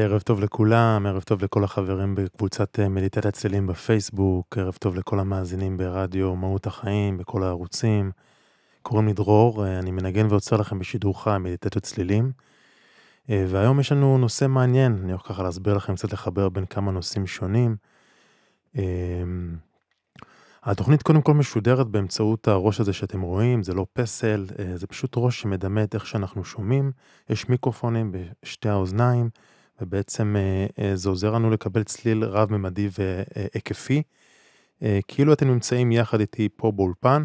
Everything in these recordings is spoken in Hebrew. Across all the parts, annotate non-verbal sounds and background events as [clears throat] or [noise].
היי, ערב טוב לכולם, ערב טוב לכל החברים בקבוצת אה, מדיטת הצלילים בפייסבוק, ערב טוב לכל המאזינים ברדיו מהות החיים, בכל הערוצים. קוראים לי דרור, אה, אני מנגן ועוצר לכם בשידור חי מדיטציות צלילים. אה, והיום יש לנו נושא מעניין, אני הולך ככה להסביר לכם קצת לחבר בין כמה נושאים שונים. התוכנית קודם כל משודרת באמצעות הראש הזה שאתם רואים, זה לא פסל, זה פשוט ראש שמדמה את איך שאנחנו שומעים, יש מיקרופונים בשתי האוזניים. ובעצם אה, אה, זה עוזר לנו לקבל צליל רב-ממדי והיקפי. אה, כאילו אתם נמצאים יחד איתי פה באולפן,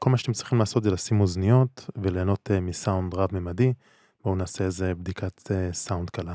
כל מה שאתם צריכים לעשות זה לשים אוזניות וליהנות מסאונד רב-ממדי. בואו נעשה איזה בדיקת סאונד קלה.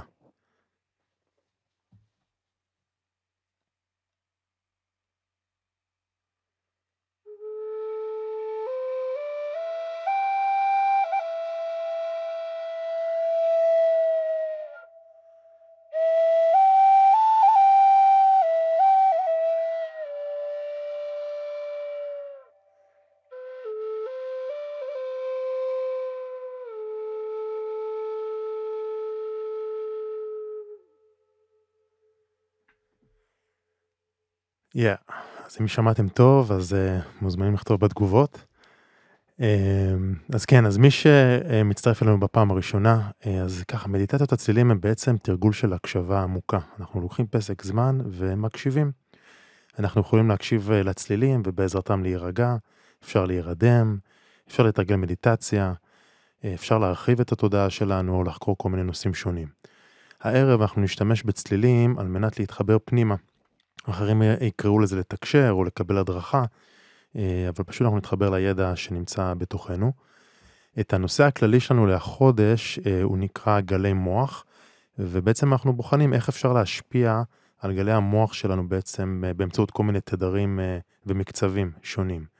Yeah. אז אם שמעתם טוב, אז uh, מוזמנים לכתוב בתגובות. Uh, אז כן, אז מי שמצטרף אלינו בפעם הראשונה, uh, אז ככה, מדיטציות הצלילים הם בעצם תרגול של הקשבה עמוקה. אנחנו לוקחים פסק זמן ומקשיבים. אנחנו יכולים להקשיב לצלילים ובעזרתם להירגע, אפשר להירדם, אפשר לתרגל מדיטציה, אפשר להרחיב את התודעה שלנו או לחקור כל מיני נושאים שונים. הערב אנחנו נשתמש בצלילים על מנת להתחבר פנימה. אחרים יקראו לזה לתקשר או לקבל הדרכה, אה, אבל פשוט אנחנו נתחבר לידע שנמצא בתוכנו. את הנושא הכללי שלנו לחודש אה, הוא נקרא גלי מוח, ובעצם אנחנו בוחנים איך אפשר להשפיע על גלי המוח שלנו בעצם אה, באמצעות כל מיני תדרים ומקצבים שונים.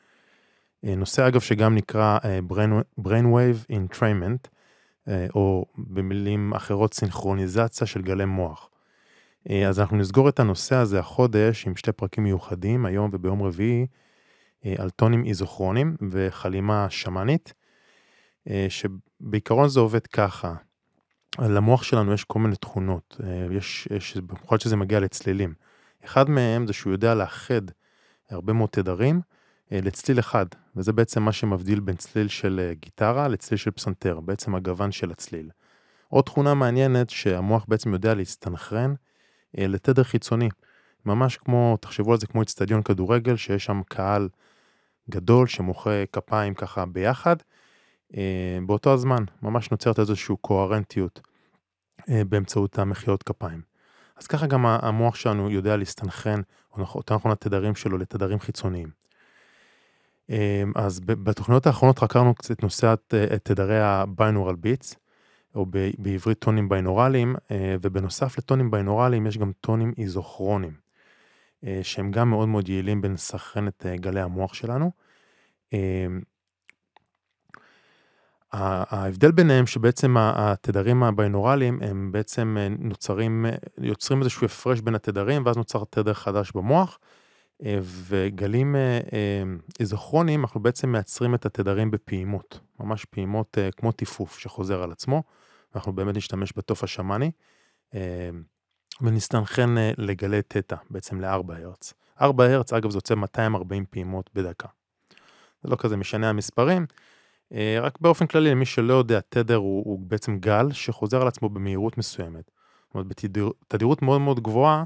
נושא אגב שגם נקרא brain, brainwave entrainment, או במילים אחרות סינכרוניזציה של גלי מוח. אה, אז אנחנו נסגור את הנושא הזה החודש עם שתי פרקים מיוחדים, היום וביום רביעי, אה, על טונים איזוכרונים וחלימה שמאנית, אה, שבעיקרון זה עובד ככה. למוח שלנו יש כל מיני תכונות, יש, יש, במיוחד שזה מגיע לצלילים. אחד מהם זה שהוא יודע לאחד הרבה מאוד תדרים לצליל אחד, וזה בעצם מה שמבדיל בין צליל של גיטרה לצליל של פסנתר, בעצם הגוון של הצליל. עוד תכונה מעניינת שהמוח בעצם יודע להסתנכרן לתדר חיצוני. ממש כמו, תחשבו על זה כמו אצטדיון כדורגל, שיש שם קהל גדול שמוחא כפיים ככה ביחד. אה, באותו הזמן ממש נוצרת איזושהי קוהרנטיות אה, באמצעות המחיאות כפיים. אז ככה גם המוח שלנו יודע להסתנכרן, או יותר נכון התדרים שלו לתדרים חיצוניים. אז בתוכניות האחרונות חקרנו קצת נושא את תדרי ה-binaural beats, או בעברית טונים ביינורליים, אה, ובנוסף לטונים ביינורליים יש גם טונים איזוכרונים, אה, שהם גם מאוד מאוד יעילים בלסנכרן את אה, גלי המוח שלנו. ההבדל ביניהם שבעצם התדרים הביינורליים הם בעצם נוצרים, יוצרים איזשהו הפרש בין התדרים ואז נוצר תדר חדש במוח. וגלים איזוכרונים אנחנו בעצם מייצרים את התדרים בפעימות, ממש פעימות כמו טיפוף שחוזר על עצמו. אנחנו באמת נשתמש בתוף השמאני, אה, ונסתנכרן אה, לגלי תטא, בעצם ל-4 הרץ. 4 הרץ, אגב, זה יוצא 240 פעימות בדקה. זה לא כזה משנה המספרים, אה, רק באופן כללי, למי שלא יודע, תדר הוא, הוא בעצם גל שחוזר על עצמו במהירות מסוימת. זאת אומרת, בתדירות מאוד מאוד גבוהה,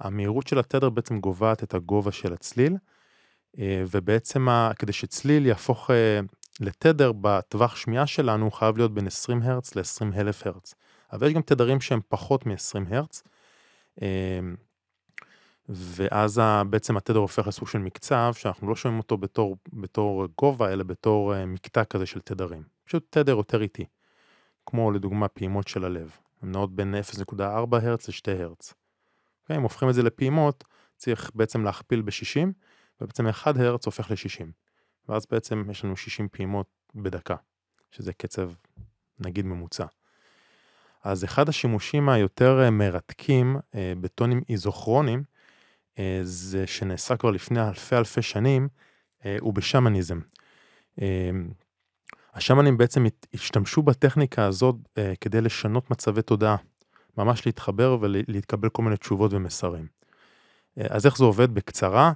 המהירות של התדר בעצם גובעת את הגובה של הצליל, ובעצם כדי שצליל יהפוך לתדר בטווח שמיעה שלנו חייב להיות בין 20 הרץ ל-20 אלף הרץ. אבל יש גם תדרים שהם פחות מ-20 הרץ, אמ, ואז בעצם התדר הופך לסוג של מקצב, שאנחנו לא שומעים אותו בתור, בתור גובה, אלא בתור אה, מקטע כזה של תדרים. פשוט תדר יותר איטי, כמו לדוגמה פעימות של הלב. הן נעות בין 0.4 הרץ ל-2 הרץ. אם הופכים את זה לפעימות, צריך בעצם להכפיל ב-60, ובעצם 1 הרץ הופך ל-60. ואז בעצם יש לנו 60 פעימות בדקה, שזה קצב נגיד ממוצע. אז אחד השימושים היותר אה, מרתקים אה, בטונים איזוכרונים, אה, זה שנעשה כבר לפני אלפי אלפי שנים, הוא בשמניזם. השמנים בעצם השתמשו בטכניקה הזאת כדי לשנות מצבי תודעה, ממש להתחבר ולהתקבל כל מיני תשובות ומסרים. אז איך זה עובד בקצרה?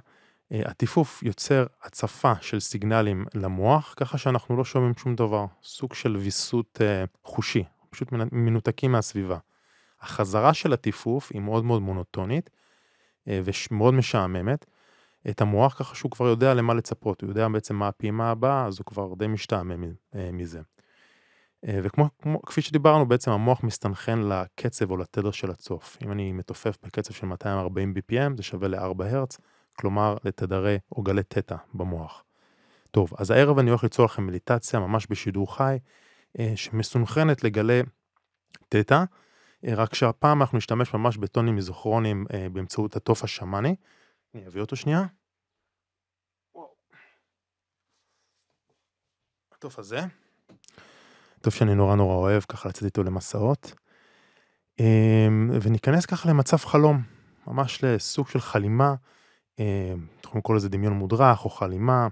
הטיפוף יוצר הצפה של סיגנלים למוח, ככה שאנחנו לא שומעים שום דבר, סוג של ויסות חושי, פשוט מנותקים מהסביבה. החזרה של הטיפוף היא מאוד מאוד מונוטונית אה, ומאוד משעממת. את המוח ככה שהוא כבר יודע למה לצפות, הוא יודע בעצם מה הפעימה הבאה, אז הוא כבר די משתעמם אה, מזה. אה, וכמו כמו, כפי שדיברנו, בעצם המוח מסתנכרן לקצב או לתדר של הצוף. אם אני מתופף בקצב של 240 BPM, זה שווה ל-4 הרץ, כלומר לתדרי או גלי תטא במוח. טוב, אז הערב אני הולך ליצור לכם מדיטציה ממש בשידור חי, אה, שמסונכרנת לגלי תטא, אה, רק שהפעם אנחנו נשתמש ממש בטונים מיזוכרונים אה, באמצעות התוף השמאני. אני אביא אותו שנייה. התוף הזה. טוב שאני נורא נורא אוהב ככה לצאת איתו למסעות. וניכנס ככה למצב חלום, ממש לסוג של חלימה, אתם יכולים לקרוא לזה דמיון מודרך או חלימה,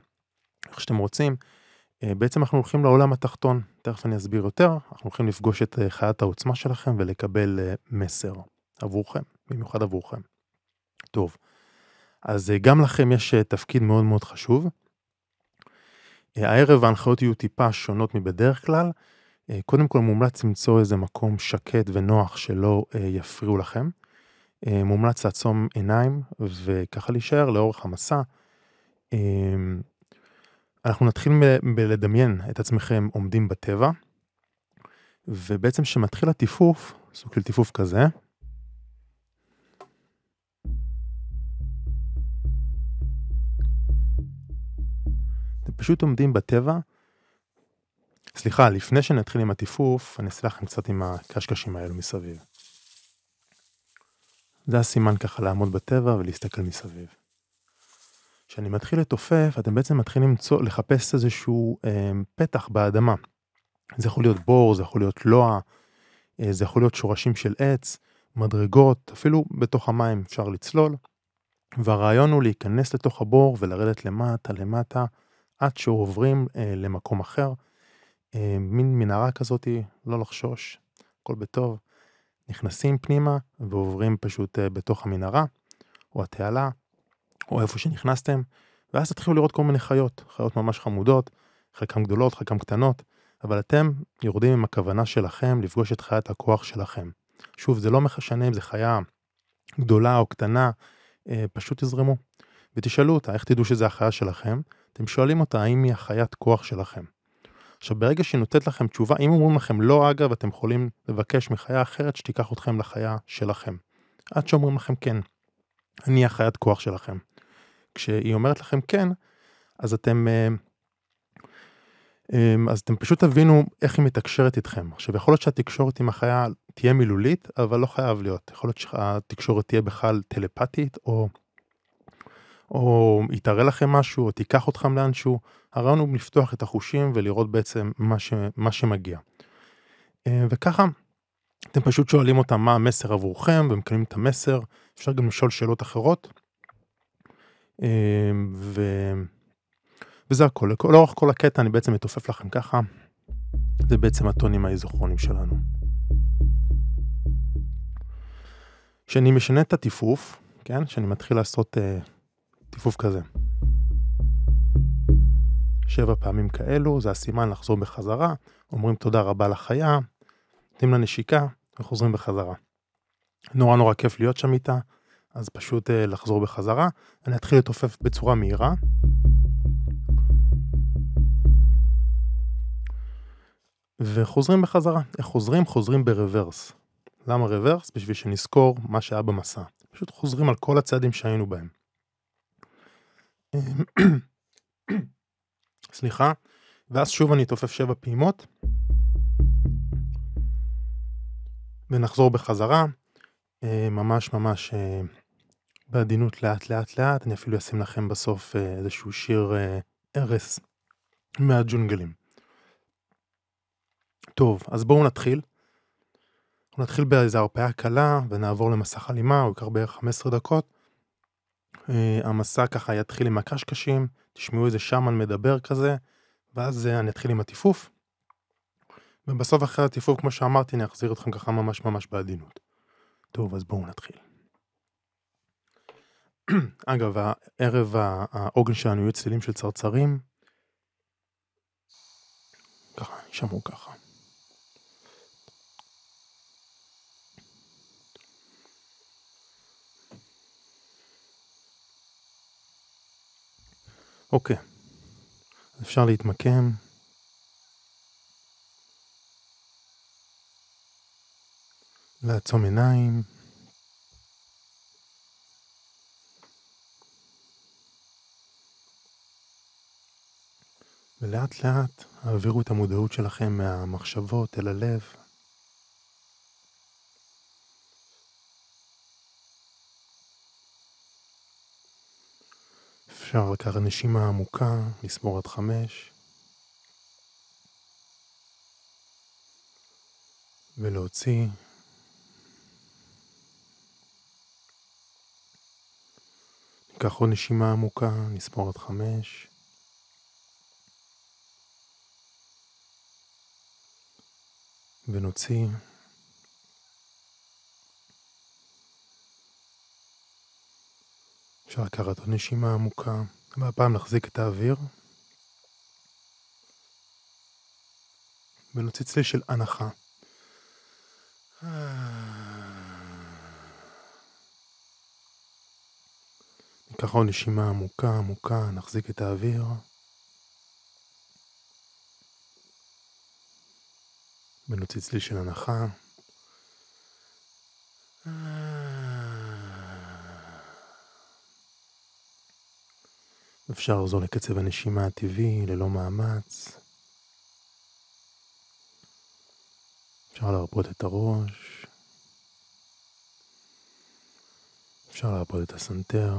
איך שאתם רוצים. אה, בעצם אנחנו הולכים לעולם התחתון, תכף אני אסביר יותר, אנחנו הולכים לפגוש את אה, חיית העוצמה שלכם ולקבל אה, מסר עבורכם, במיוחד עבורכם. טוב, אז גם לכם יש תפקיד מאוד מאוד חשוב. הערב ההנחיות יהיו טיפה שונות מבדרך כלל. קודם כל מומלץ למצוא איזה מקום שקט ונוח שלא יפריעו לכם. מומלץ לעצום עיניים וככה להישאר לאורך המסע. אנחנו נתחיל בלדמיין את עצמכם עומדים בטבע, ובעצם כשמתחיל הטיפוף, סוג של טיפוף כזה, אתם פשוט עומדים בטבע. סליחה, לפני שנתחיל עם הטיפוף, אני אעשה לכם קצת עם הקשקשים האלו מסביב. זה הסימן ככה לעמוד בטבע ולהסתכל מסביב. כשאני מתחיל לתופף, אתם בעצם מתחילים למצוא, לחפש איזשהו אה, פתח באדמה. זה יכול להיות בור, זה יכול להיות לוע, אה, זה יכול להיות שורשים של עץ, מדרגות, אפילו בתוך המים אפשר לצלול. והרעיון הוא להיכנס לתוך הבור ולרדת למטה למטה, עד שעוברים אה, למקום אחר. אה, מין מנהרה כזאתי, לא לחשוש, הכל בטוב. נכנסים פנימה ועוברים פשוט אה, בתוך המנהרה או התעלה. או איפה שנכנסתם, ואז תתחילו לראות כל מיני חיות, חיות ממש חמודות, חלקן גדולות, חלקן קטנות, אבל אתם יורדים עם הכוונה שלכם לפגוש את חיית הכוח שלכם. שוב, זה לא משנה אם זו חיה גדולה או קטנה, אה, פשוט תזרמו. ותשאלו אותה, איך תדעו שזה החיה שלכם? אתם שואלים אותה האם היא החיית כוח שלכם. עכשיו, ברגע שהיא נותנת לכם תשובה, אם אומרים לכם לא, אגב, אתם יכולים לבקש מחיה אחרת שתיקח אתכם לחיה שלכם. עד שאומרים לכם כן, אני החיית כוח שלכם. כשהיא אומרת לכם כן, אז אתם, אה, אה, אז אתם פשוט תבינו איך היא מתקשרת איתכם. עכשיו, יכול להיות שהתקשורת עם החיה תהיה מילולית, אבל לא חייב להיות. יכול להיות שהתקשורת תהיה בכלל טלפתית, או, או תראה לכם משהו, או תיקח אתכם לאנשהו. הרעיון הוא לפתוח את החושים ולראות בעצם מה, ש, מה שמגיע. אה, וככה, אתם פשוט שואלים אותם מה המסר עבורכם, ומקבלים את המסר. אפשר גם לשאול שאלות אחרות. אמ, ו... וזה הכל, לאורך כל הקטע אני בעצם מתופף לכם ככה, זה בעצם הטונים האיזוכרונים שלנו. כשאני משנה את הטיפוף, כן, כשאני מתחיל לעשות uh, טיפוף כזה. שבע פעמים כאלו, זה הסימן לחזור בחזרה, אומרים תודה רבה לחיה, נותנים לה נשיקה וחוזרים בחזרה. נורא נורא כיף להיות שם איתה, אז פשוט אה, לחזור בחזרה. אני אתחיל לתופף בצורה מהירה. וחוזרים בחזרה. איך חוזרים? חוזרים ברוורס. למה רוורס? בשביל שנזכור מה שהיה במסע. פשוט חוזרים על כל הצעדים שהיינו בהם. סליחה, ואז שוב אני תופף שבע פעימות, ונחזור בחזרה, אה, ממש ממש אה, בעדינות לאט לאט לאט, אני אפילו אשים לכם בסוף אה, איזשהו שיר ארס מהג'ונגלים. טוב, אז בואו נתחיל. נתחיל באיזה הרפאיה קלה ונעבור למסך הלימה, הוא ייקח בערך 15 דקות. המסע ככה יתחיל עם הקשקשים, תשמעו איזה שמן מדבר כזה, ואז אני אתחיל עם הטיפוף. ובסוף אחרי הטיפוף, כמו שאמרתי, אני אחזיר אתכם ככה ממש ממש בעדינות. טוב, אז בואו נתחיל. [clears throat] אגב, הערב העוגן שלנו יהיו צלילים של צרצרים. ככה, יישמעו ככה. אוקיי, אפשר להתמקם. לעצום עיניים. ולאט לאט העבירו את המודעות שלכם מהמחשבות אל הלב. אפשר לקחת נשימה עמוקה, לספור עד חמש. ולהוציא. ניקח עוד נשימה עמוקה, נספור עד חמש. ונוציא. אפשר לקחת עוד נשימה עמוקה, והפעם נחזיק את האוויר. ונוציא צליל של הנחה. ניקח עוד נשימה עמוקה עמוקה, נחזיק את האוויר. ונוציא צליל של הנחה. אפשר לחזור לקצב הנשימה הטבעי ללא מאמץ. אפשר להרפות את הראש. אפשר להרפות את הסנטר.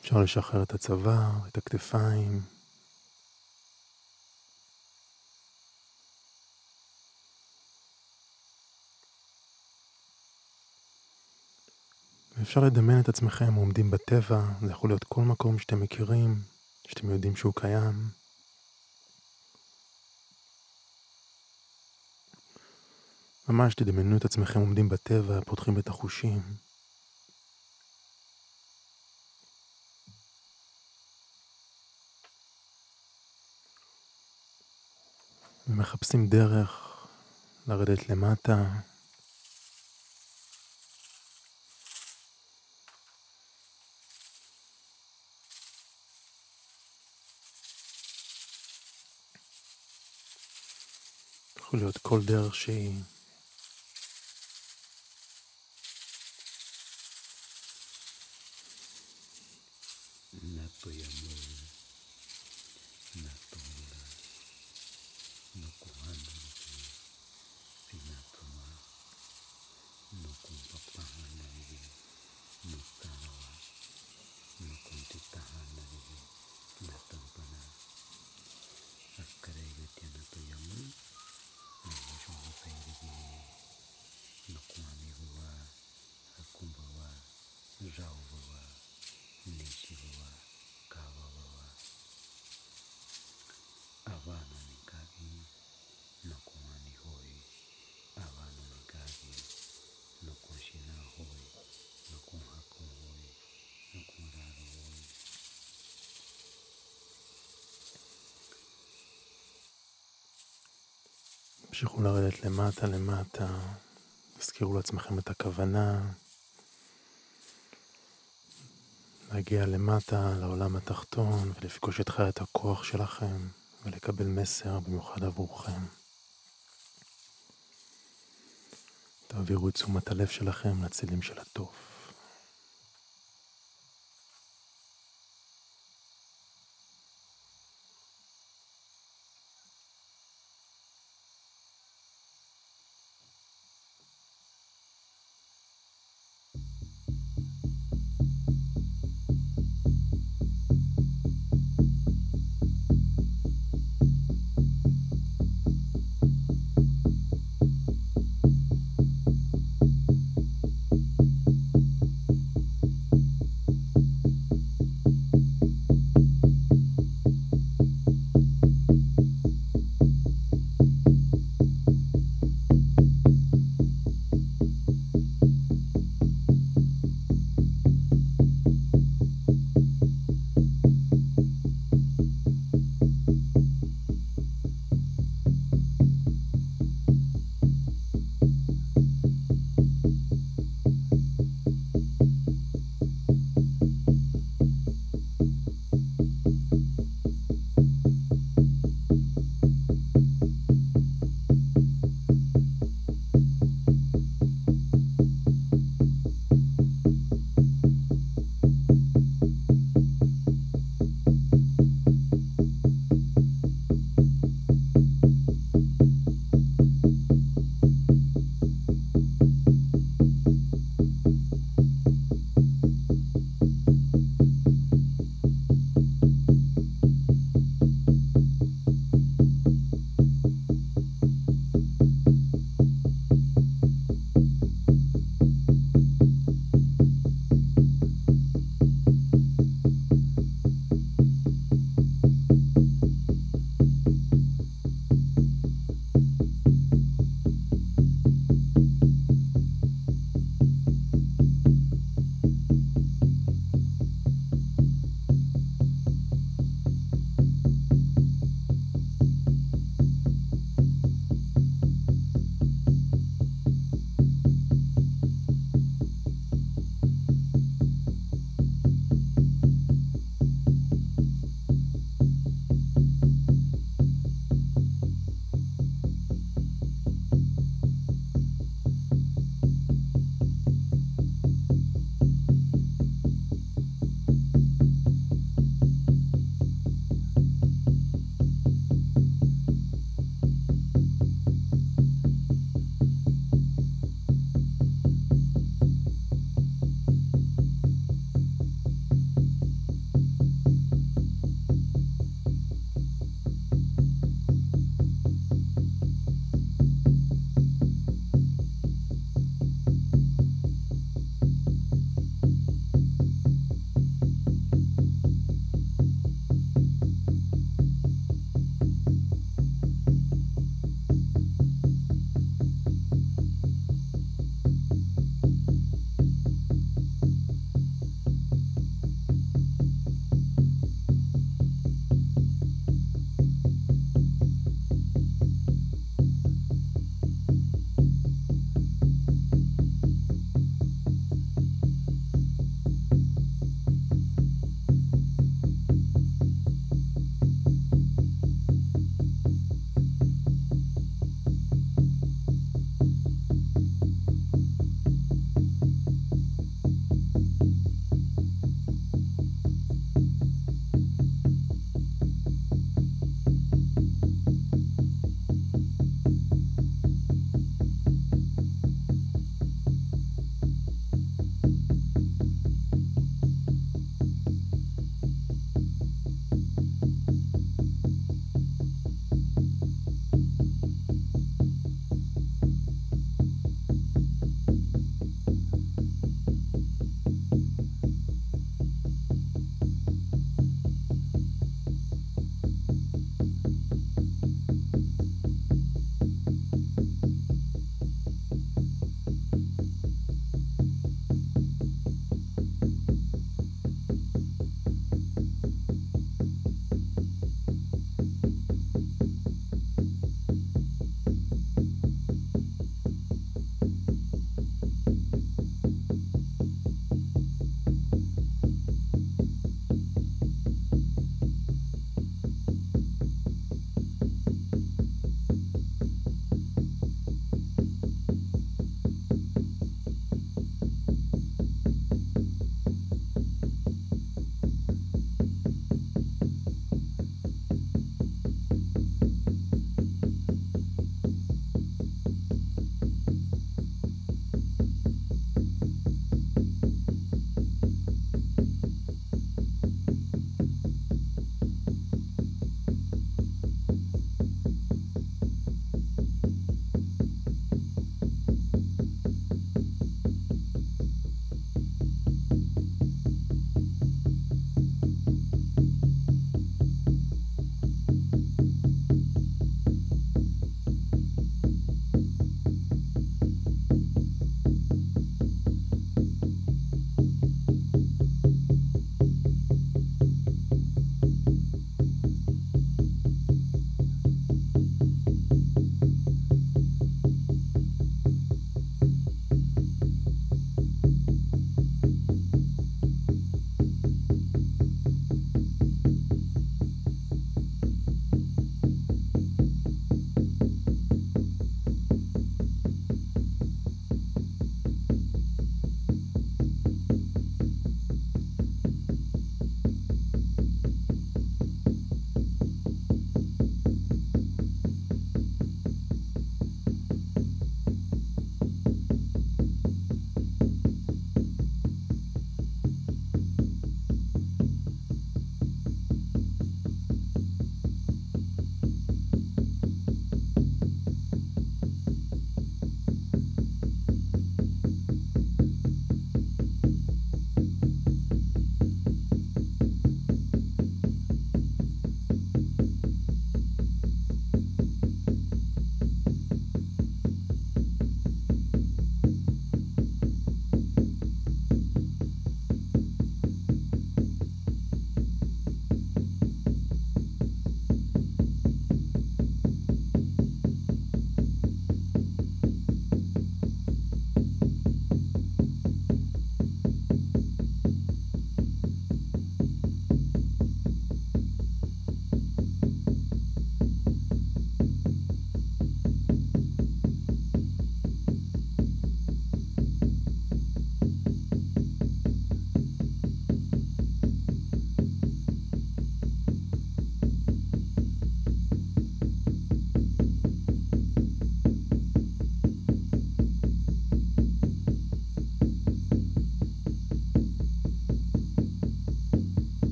אפשר לשחרר את הצוואר, את הכתפיים. אפשר לדמיין את עצמכם עומדים בטבע, זה יכול להיות כל מקום שאתם מכירים, שאתם יודעים שהוא קיים. ממש תדמיינו את עצמכם עומדים בטבע, פותחים את החושים. ומחפשים דרך לרדת למטה. יכול להיות כל דרך שהיא. תמשיכו לרדת למטה למטה, תזכירו לעצמכם את הכוונה, להגיע למטה, לעולם התחתון, ולפגוש את חיית הכוח שלכם, ולקבל מסר במיוחד עבורכם. תעבירו את תשומת הלב שלכם לצלילים של הטוב.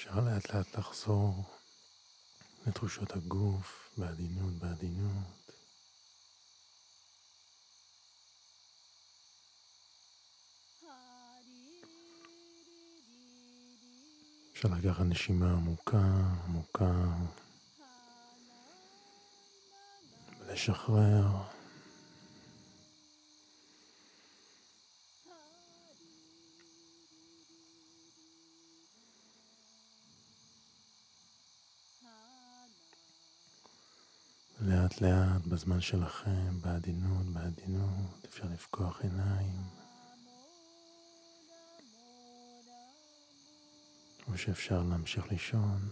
אפשר לאט לאט לחזור לתחושות הגוף בעדינות בעדינות. אפשר לקחת נשימה עמוקה, עמוקה, ולשחרר. לאט בזמן שלכם, בעדינות, בעדינות, אפשר לפקוח עיניים. או שאפשר להמשיך לישון.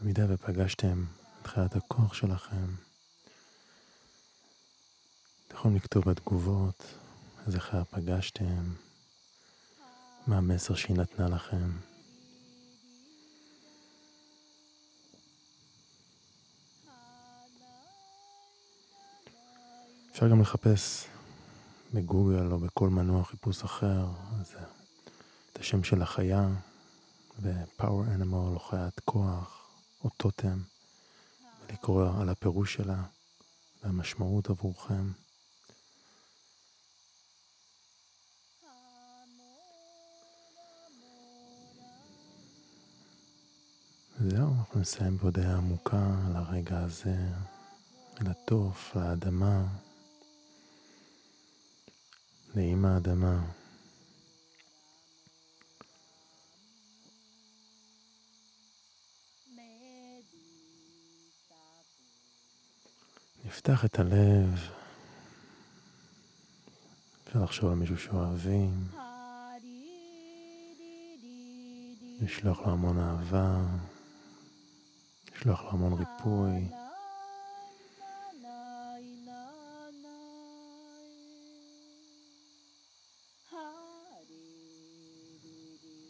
במידה ופגשתם את חיית הכוח שלכם, אתם יכולים לכתוב בתגובות איזה חיה פגשתם, מה המסר שהיא נתנה לכם. אפשר גם לחפש בגוגל או בכל מנוע חיפוש אחר, אז את השם של החיה, ו-power animal או חיית כוח או טוטם, ולקרוא על הפירוש שלה והמשמעות עבורכם. זהו, אנחנו נסיים בהודעה עמוקה על הרגע הזה, לטוף, לאדמה. ועם האדמה. נפתח את הלב, אפשר לחשוב על מישהו שאוהבים, [laughs] לשלוח לו המון אהבה, לשלוח לו המון ריפוי.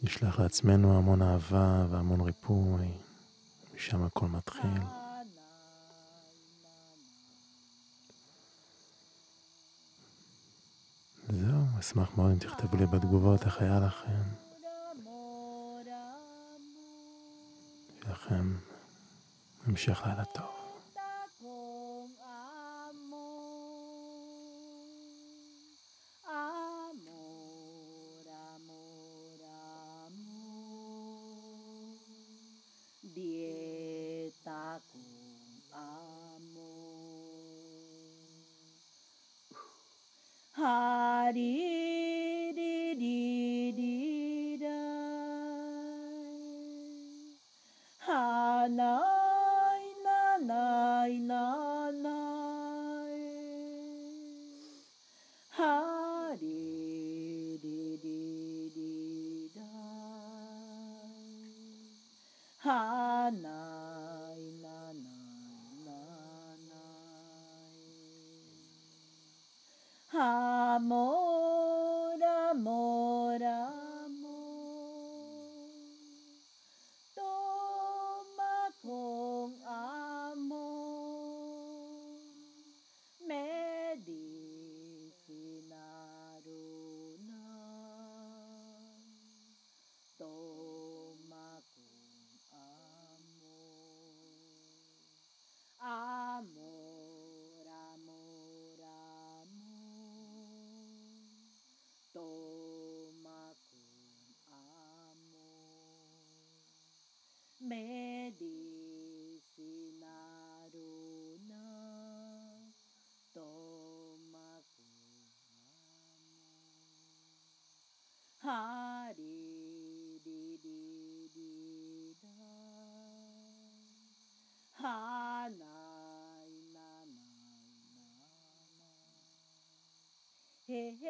נשלח לעצמנו המון אהבה והמון ריפוי, משם הכל מתחיל. זהו, אשמח מאוד אם תכתבו לי בתגובות איך היה לכם. שיהיה לכם המשך לילה טוב. dieta con amor. Hari Hey, hey.